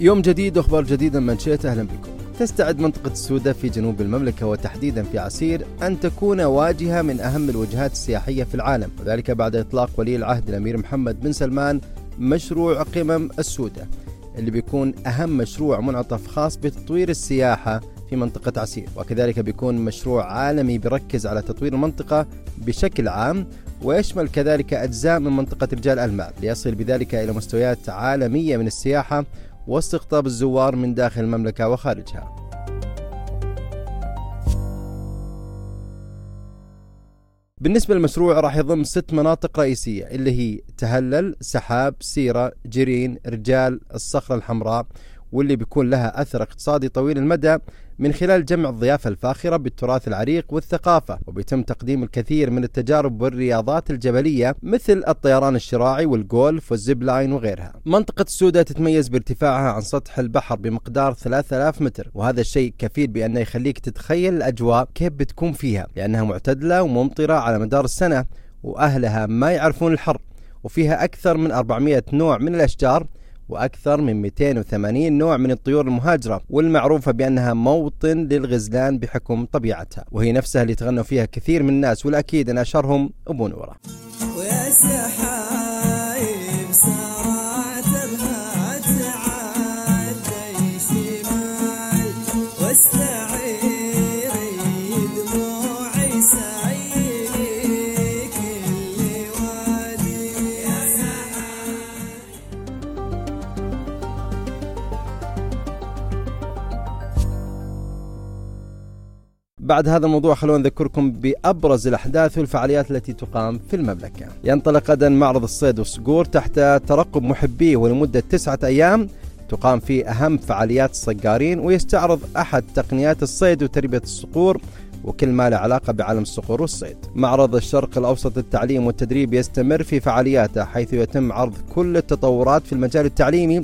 يوم جديد وأخبار جديدة من شئت أهلا بكم. تستعد منطقة السودة في جنوب المملكة وتحديدا في عسير أن تكون واجهة من أهم الوجهات السياحية في العالم وذلك بعد إطلاق ولي العهد الأمير محمد بن سلمان مشروع قمم السودة اللي بيكون أهم مشروع منعطف خاص بتطوير السياحة في منطقة عسير وكذلك بيكون مشروع عالمي بيركز على تطوير المنطقة بشكل عام ويشمل كذلك أجزاء من منطقة رجال المال ليصل بذلك إلى مستويات عالمية من السياحة واستقطاب الزوار من داخل المملكة وخارجها. بالنسبة للمشروع راح يضم ست مناطق رئيسية اللي هي تهلل، سحاب، سبرة، جرين، رجال، الصخرة الحمراء واللي بيكون لها أثر اقتصادي طويل المدى من خلال جمع الضيافة الفاخرة بالتراث العريق والثقافة وبيتم تقديم الكثير من التجارب والرياضات الجبلية مثل الطيران الشراعي والجولف وال zip line وغيرها. منطقة السودة تتميز بارتفاعها عن سطح البحر بمقدار 3000 متر وهذا الشيء كفيل بأنه يخليك تتخيل الأجواء كيف بتكون فيها لأنها معتدلة وممطرة على مدار السنة وأهلها ما يعرفون الحر وفيها أكثر من 400 نوع من الأشجار وأكثر من 280 نوع من الطيور المهاجرة والمعروفة بأنها موطن للغزلان بحكم طبيعتها وهي نفسها اللي تغنوا فيها كثير من الناس والأكيد أن أشهرهم أبو نورة. ويا بعد هذا الموضوع خلونا نذكركم بأبرز الأحداث والفعاليات التي تقام في المملكة. ينطلق غدا معرض الصيد والصقور تحت ترقب محبيه ولمدة تسعة أيام. تقام فيه أهم فعاليات الصقارين ويستعرض أحد تقنيات الصيد وتربية الصقور وكل ما له علاقة بعالم الصقور والصيد. معرض الشرق الأوسط للتعليم والتدريب يستمر في فعالياته حيث يتم عرض كل التطورات في المجال التعليمي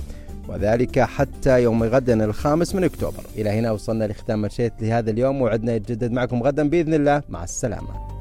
وذلك حتى يوم غدا الخامس من أكتوبر. إلى هنا وصلنا لختام مشيت لهذا اليوم وعدنا يتجدد معكم غدا بإذن الله. مع السلامة.